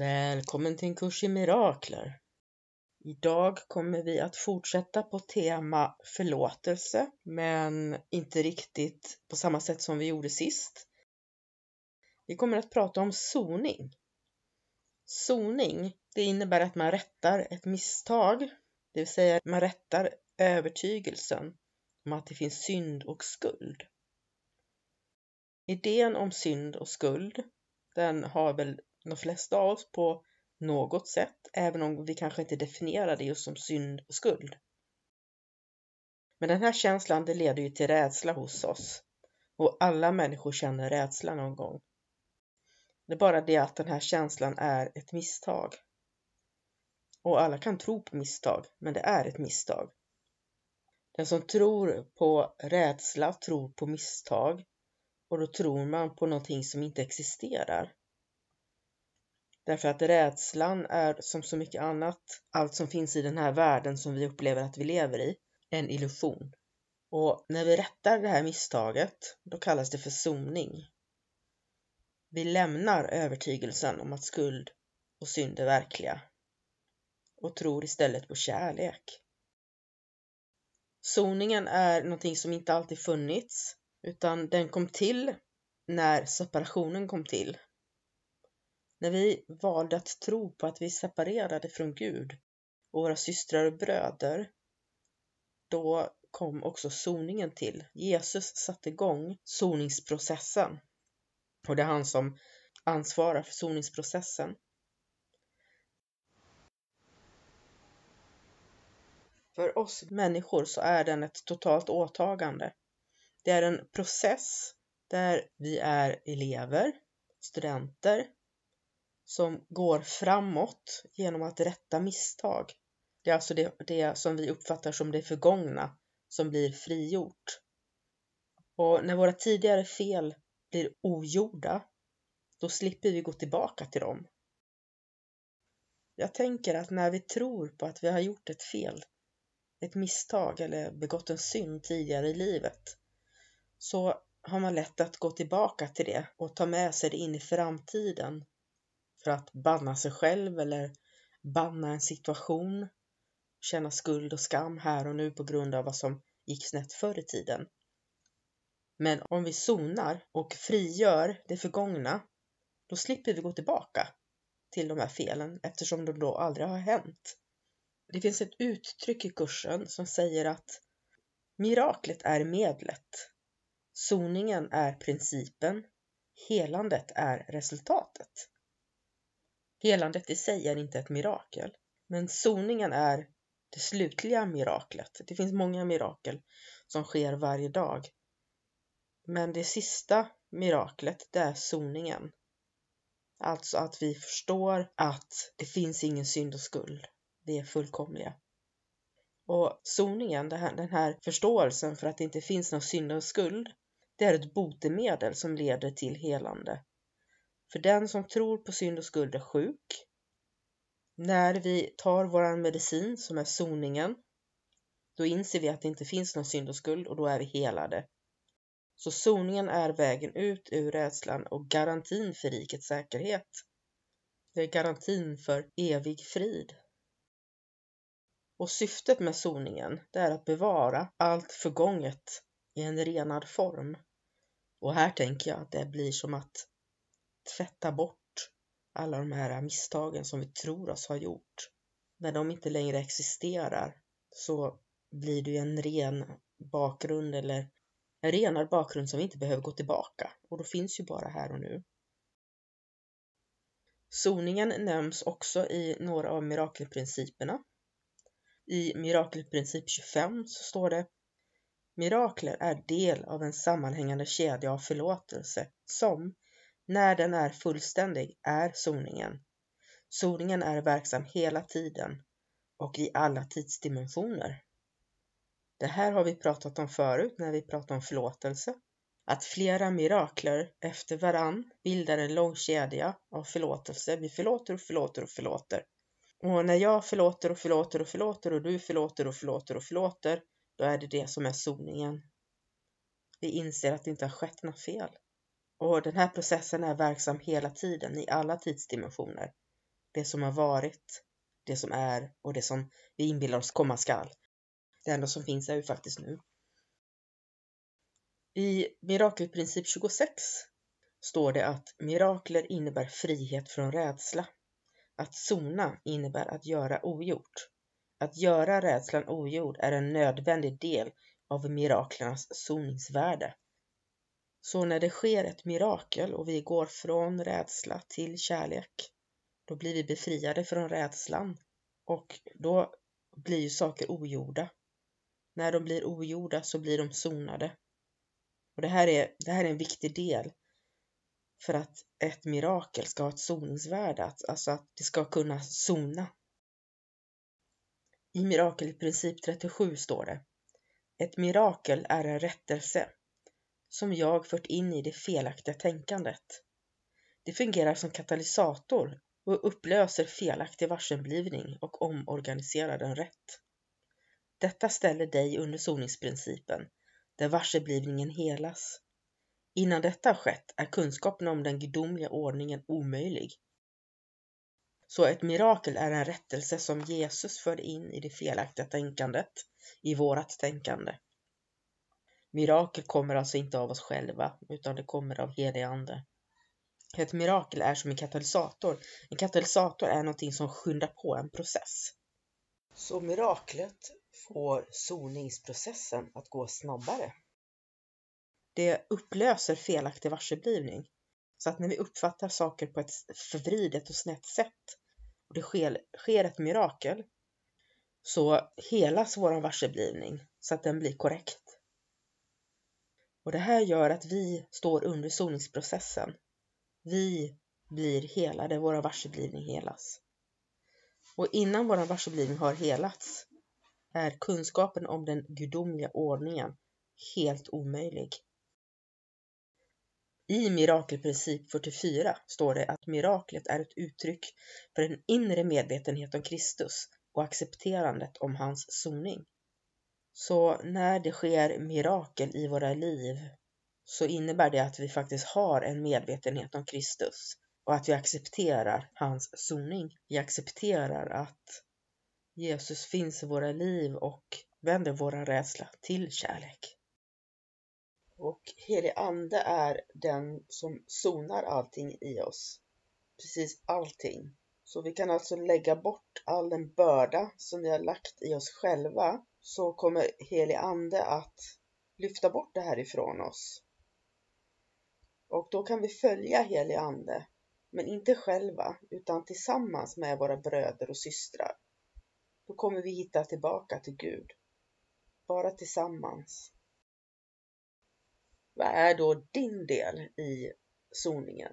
Välkommen till en kurs i mirakler. Idag kommer vi att fortsätta på tema förlåtelse, men inte riktigt på samma sätt som vi gjorde sist. Vi kommer att prata om soning. Soning, det innebär att man rättar ett misstag, det vill säga man rättar övertygelsen om att det finns synd och skuld. Idén om synd och skuld, den har väl de flesta av oss på något sätt, även om vi kanske inte definierar det just som synd och skuld. Men den här känslan, det leder ju till rädsla hos oss. Och alla människor känner rädsla någon gång. Det är bara det att den här känslan är ett misstag. Och alla kan tro på misstag, men det är ett misstag. Den som tror på rädsla tror på misstag och då tror man på någonting som inte existerar. Därför att rädslan är som så mycket annat, allt som finns i den här världen som vi upplever att vi lever i, en illusion. Och när vi rättar det här misstaget, då kallas det för soning. Vi lämnar övertygelsen om att skuld och synd är verkliga och tror istället på kärlek. Soningen är någonting som inte alltid funnits, utan den kom till när separationen kom till när vi valde att tro på att vi separerade från Gud och våra systrar och bröder, då kom också soningen till. Jesus satte igång soningsprocessen och det är han som ansvarar för soningsprocessen. För oss människor så är den ett totalt åtagande. Det är en process där vi är elever, studenter, som går framåt genom att rätta misstag. Det är alltså det, det som vi uppfattar som det förgångna som blir frigjort. Och när våra tidigare fel blir ogjorda, då slipper vi gå tillbaka till dem. Jag tänker att när vi tror på att vi har gjort ett fel, ett misstag eller begått en synd tidigare i livet, så har man lätt att gå tillbaka till det och ta med sig det in i framtiden för att banna sig själv eller banna en situation, känna skuld och skam här och nu på grund av vad som gick snett förr i tiden. Men om vi zonar och frigör det förgångna, då slipper vi gå tillbaka till de här felen eftersom de då aldrig har hänt. Det finns ett uttryck i kursen som säger att miraklet är medlet, zoningen är principen, helandet är resultatet. Helandet i sig är inte ett mirakel, men soningen är det slutliga miraklet. Det finns många mirakel som sker varje dag. Men det sista miraklet, det är soningen. Alltså att vi förstår att det finns ingen synd och skuld. Vi är fullkomliga. Och soningen, den här förståelsen för att det inte finns någon synd och skuld, det är ett botemedel som leder till helande. För den som tror på synd och skuld är sjuk. När vi tar våran medicin som är soningen, då inser vi att det inte finns någon synd och skuld och då är vi helade. Så soningen är vägen ut ur rädslan och garantin för rikets säkerhet. Det är garantin för evig frid. Och syftet med soningen det är att bevara allt förgånget i en renad form. Och här tänker jag att det blir som att tvätta bort alla de här misstagen som vi tror oss ha gjort. När de inte längre existerar så blir det ju en ren bakgrund eller en renad bakgrund som vi inte behöver gå tillbaka och då finns ju bara här och nu. Soningen nämns också i några av mirakelprinciperna. I mirakelprincip 25 så står det Mirakler är del av en sammanhängande kedja av förlåtelse som, när den är fullständig, är soningen. Soningen är verksam hela tiden och i alla tidsdimensioner. Det här har vi pratat om förut när vi pratade om förlåtelse. Att flera mirakler efter varann bildar en lång kedja av förlåtelse. Vi förlåter och förlåter och förlåter. Och när jag förlåter och förlåter och förlåter och du förlåter och förlåter och förlåter, då är det det som är soningen. Vi inser att det inte har skett något fel. Och den här processen är verksam hela tiden i alla tidsdimensioner. Det som har varit, det som är och det som vi inbillar oss komma skall. Det enda som finns är ju faktiskt nu. I mirakelprincip 26 står det att mirakler innebär frihet från rädsla. Att sona innebär att göra ogjort. Att göra rädslan ogjord är en nödvändig del av miraklernas soningsvärde. Så när det sker ett mirakel och vi går från rädsla till kärlek, då blir vi befriade från rädslan och då blir ju saker ogjorda. När de blir ogjorda så blir de sonade. Och det här är, det här är en viktig del för att ett mirakel ska ha ett soningsvärde, alltså att det ska kunna sona. I mirakel i princip 37 står det Ett mirakel är en rättelse som jag fört in i det felaktiga tänkandet. Det fungerar som katalysator och upplöser felaktig varsenblivning och omorganiserar den rätt. Detta ställer dig under soningsprincipen, där varseblivningen helas. Innan detta har skett är kunskapen om den gudomliga ordningen omöjlig. Så ett mirakel är en rättelse som Jesus förde in i det felaktiga tänkandet, i vårat tänkande. Mirakel kommer alltså inte av oss själva, utan det kommer av helig ande. Ett mirakel är som en katalysator. En katalysator är någonting som skyndar på en process. Så miraklet får soningsprocessen att gå snabbare. Det upplöser felaktig varseblivning. Så att när vi uppfattar saker på ett förvridet och snett sätt och det sker, sker ett mirakel så helas vår varseblivning så att den blir korrekt. Och det här gör att vi står under soningsprocessen. Vi blir helade, vår varseblivning helas. Och innan vår varseblivning har helats är kunskapen om den gudomliga ordningen helt omöjlig. I mirakelprincip 44 står det att miraklet är ett uttryck för en inre medvetenhet om Kristus och accepterandet om hans soning. Så när det sker mirakel i våra liv så innebär det att vi faktiskt har en medvetenhet om Kristus och att vi accepterar hans soning. Vi accepterar att Jesus finns i våra liv och vänder våra rädsla till kärlek. Och helig ande är den som sonar allting i oss. Precis allting. Så vi kan alltså lägga bort all den börda som vi har lagt i oss själva. Så kommer helig ande att lyfta bort det här ifrån oss. Och då kan vi följa helig ande. Men inte själva, utan tillsammans med våra bröder och systrar. Då kommer vi hitta tillbaka till Gud. Bara tillsammans. Vad är då din del i soningen?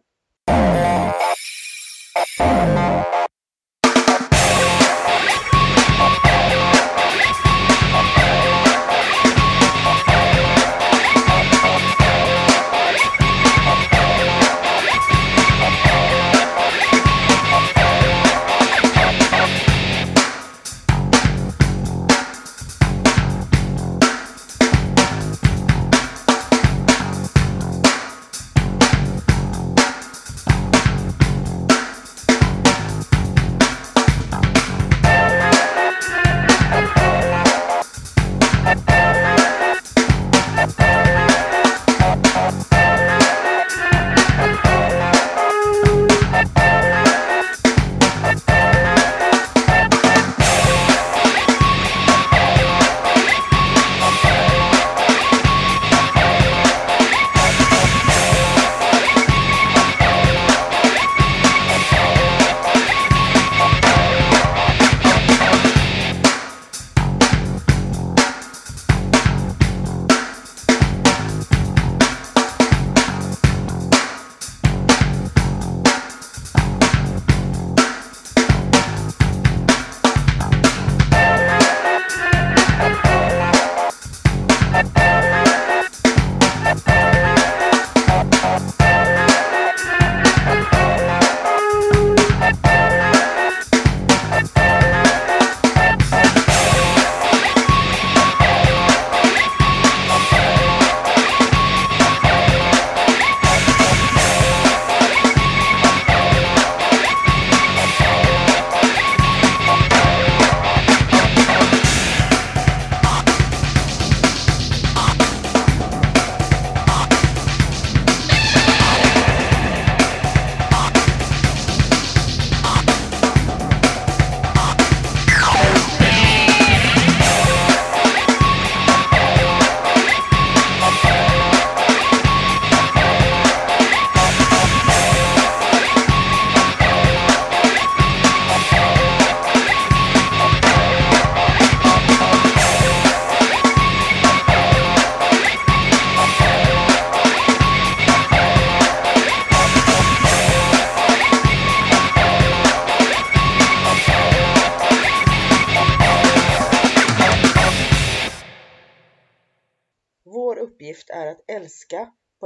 Bye.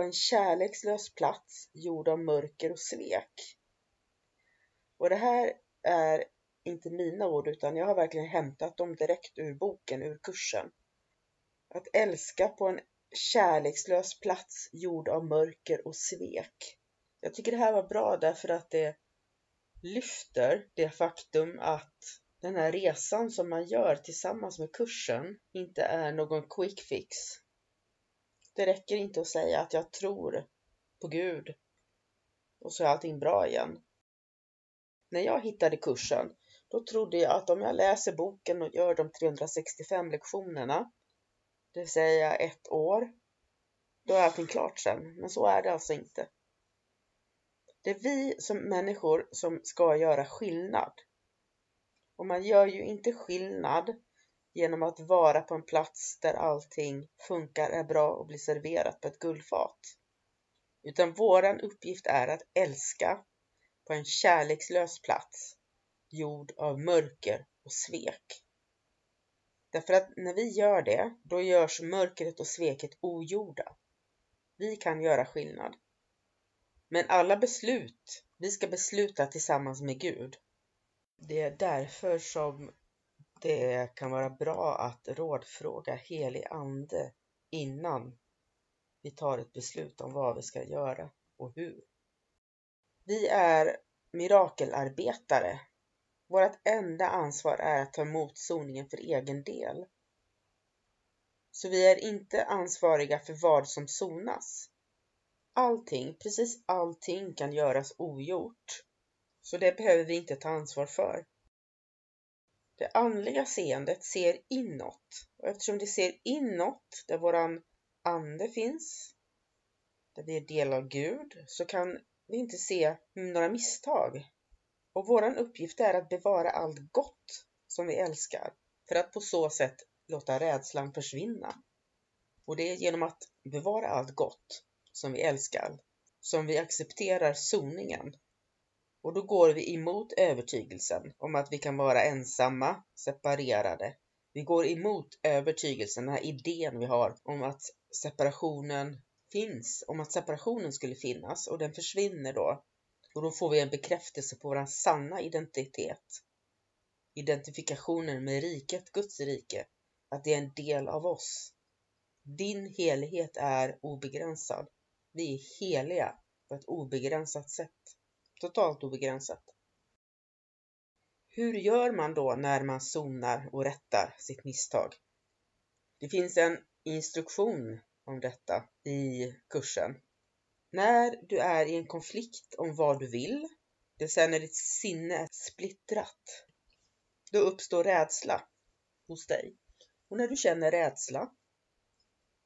På en kärlekslös plats gjord av mörker och svek. Och det här är inte mina ord utan jag har verkligen hämtat dem direkt ur boken, ur kursen. Att älska på en kärlekslös plats gjord av mörker och svek. Jag tycker det här var bra därför att det lyfter det faktum att den här resan som man gör tillsammans med kursen inte är någon quick fix. Det räcker inte att säga att jag tror på Gud och så är allting bra igen. När jag hittade kursen, då trodde jag att om jag läser boken och gör de 365 lektionerna, det vill säga ett år, då är allting klart sen. Men så är det alltså inte. Det är vi som människor som ska göra skillnad. Och man gör ju inte skillnad genom att vara på en plats där allting funkar, är bra och blir serverat på ett guldfat. Utan våran uppgift är att älska på en kärlekslös plats, gjord av mörker och svek. Därför att när vi gör det, då görs mörkret och sveket ogjorda. Vi kan göra skillnad. Men alla beslut, vi ska besluta tillsammans med Gud. Det är därför som det kan vara bra att rådfråga helig ande innan vi tar ett beslut om vad vi ska göra och hur. Vi är mirakelarbetare. Vårt enda ansvar är att ta emot soningen för egen del. Så vi är inte ansvariga för vad som sonas. Allting, precis allting kan göras ogjort. Så det behöver vi inte ta ansvar för. Det andliga seendet ser inåt och eftersom det ser inåt där våran ande finns, där vi är del av Gud, så kan vi inte se några misstag. Och våran uppgift är att bevara allt gott som vi älskar för att på så sätt låta rädslan försvinna. Och det är genom att bevara allt gott som vi älskar som vi accepterar soningen. Och då går vi emot övertygelsen om att vi kan vara ensamma, separerade. Vi går emot övertygelsen, den här idén vi har om att separationen finns, om att separationen skulle finnas och den försvinner då. Och då får vi en bekräftelse på vår sanna identitet. Identifikationen med riket, Guds rike, att det är en del av oss. Din helighet är obegränsad. Vi är heliga på ett obegränsat sätt. Totalt obegränsat. Hur gör man då när man zonar och rättar sitt misstag? Det finns en instruktion om detta i kursen. När du är i en konflikt om vad du vill, det vill säga när ditt sinne är splittrat, då uppstår rädsla hos dig. Och när du känner rädsla,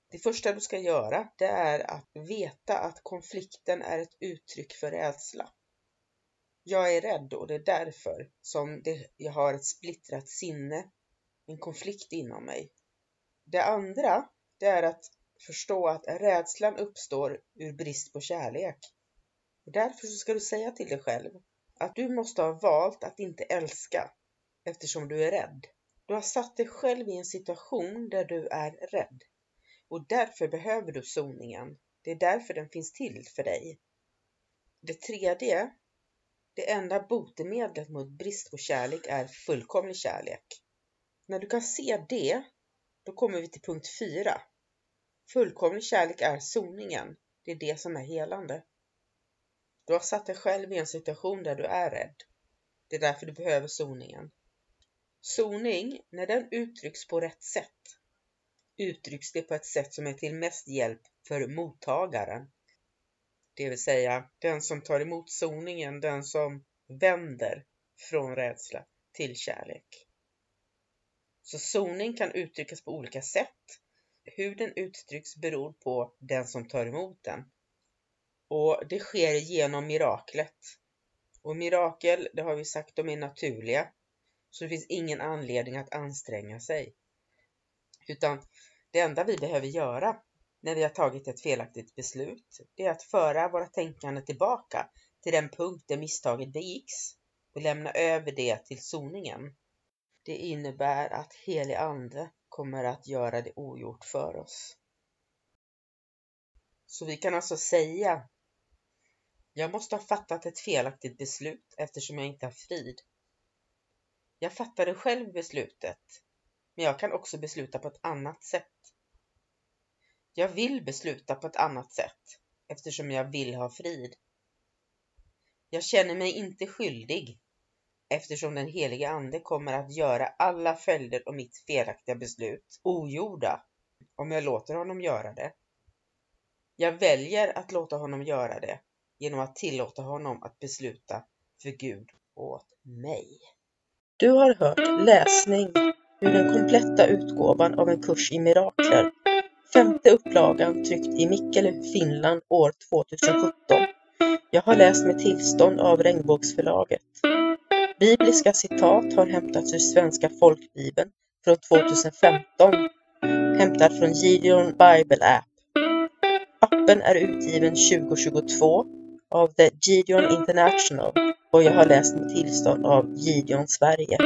det första du ska göra, det är att veta att konflikten är ett uttryck för rädsla. Jag är rädd och det är därför som det, jag har ett splittrat sinne, en konflikt inom mig. Det andra, det är att förstå att rädslan uppstår ur brist på kärlek. Och därför ska du säga till dig själv att du måste ha valt att inte älska eftersom du är rädd. Du har satt dig själv i en situation där du är rädd. Och därför behöver du soningen. Det är därför den finns till för dig. Det tredje, det enda botemedlet mot brist på kärlek är fullkomlig kärlek. När du kan se det, då kommer vi till punkt 4. Fullkomlig kärlek är soningen. Det är det som är helande. Du har satt dig själv i en situation där du är rädd. Det är därför du behöver soningen. Soning, när den uttrycks på rätt sätt, uttrycks det på ett sätt som är till mest hjälp för mottagaren. Det vill säga den som tar emot soningen, den som vänder från rädsla till kärlek. Så soning kan uttryckas på olika sätt. Hur den uttrycks beror på den som tar emot den. Och det sker genom miraklet. Och mirakel, det har vi sagt, de är naturliga. Så det finns ingen anledning att anstränga sig. Utan det enda vi behöver göra när vi har tagit ett felaktigt beslut, det är att föra våra tänkande tillbaka till den punkt där misstaget begicks och lämna över det till soningen. Det innebär att helig ande kommer att göra det ogjort för oss. Så vi kan alltså säga jag måste ha fattat ett felaktigt beslut eftersom jag inte har frid. Jag fattade själv beslutet, men jag kan också besluta på ett annat sätt. Jag vill besluta på ett annat sätt eftersom jag vill ha frid. Jag känner mig inte skyldig eftersom den helige Ande kommer att göra alla följder av mitt felaktiga beslut ogjorda om jag låter honom göra det. Jag väljer att låta honom göra det genom att tillåta honom att besluta för Gud åt mig. Du har hört läsning ur den kompletta utgåvan av en kurs i mirakler. Femte upplagan tryckt i Mikkeli, Finland år 2017. Jag har läst med tillstånd av Regnbågsförlaget. Bibliska citat har hämtats ur Svenska folkbibeln från 2015, hämtad från Gideon Bible App. Appen är utgiven 2022 av The Gideon International och jag har läst med tillstånd av Gideon Sverige.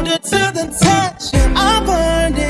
Colder to the touch. I burned it.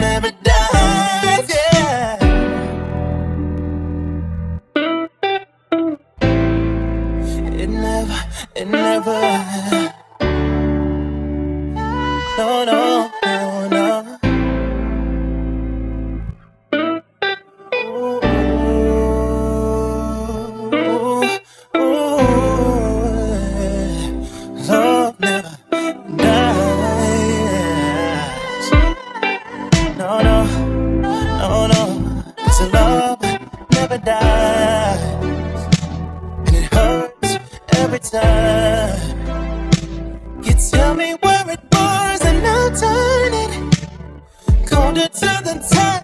Never counted to the top.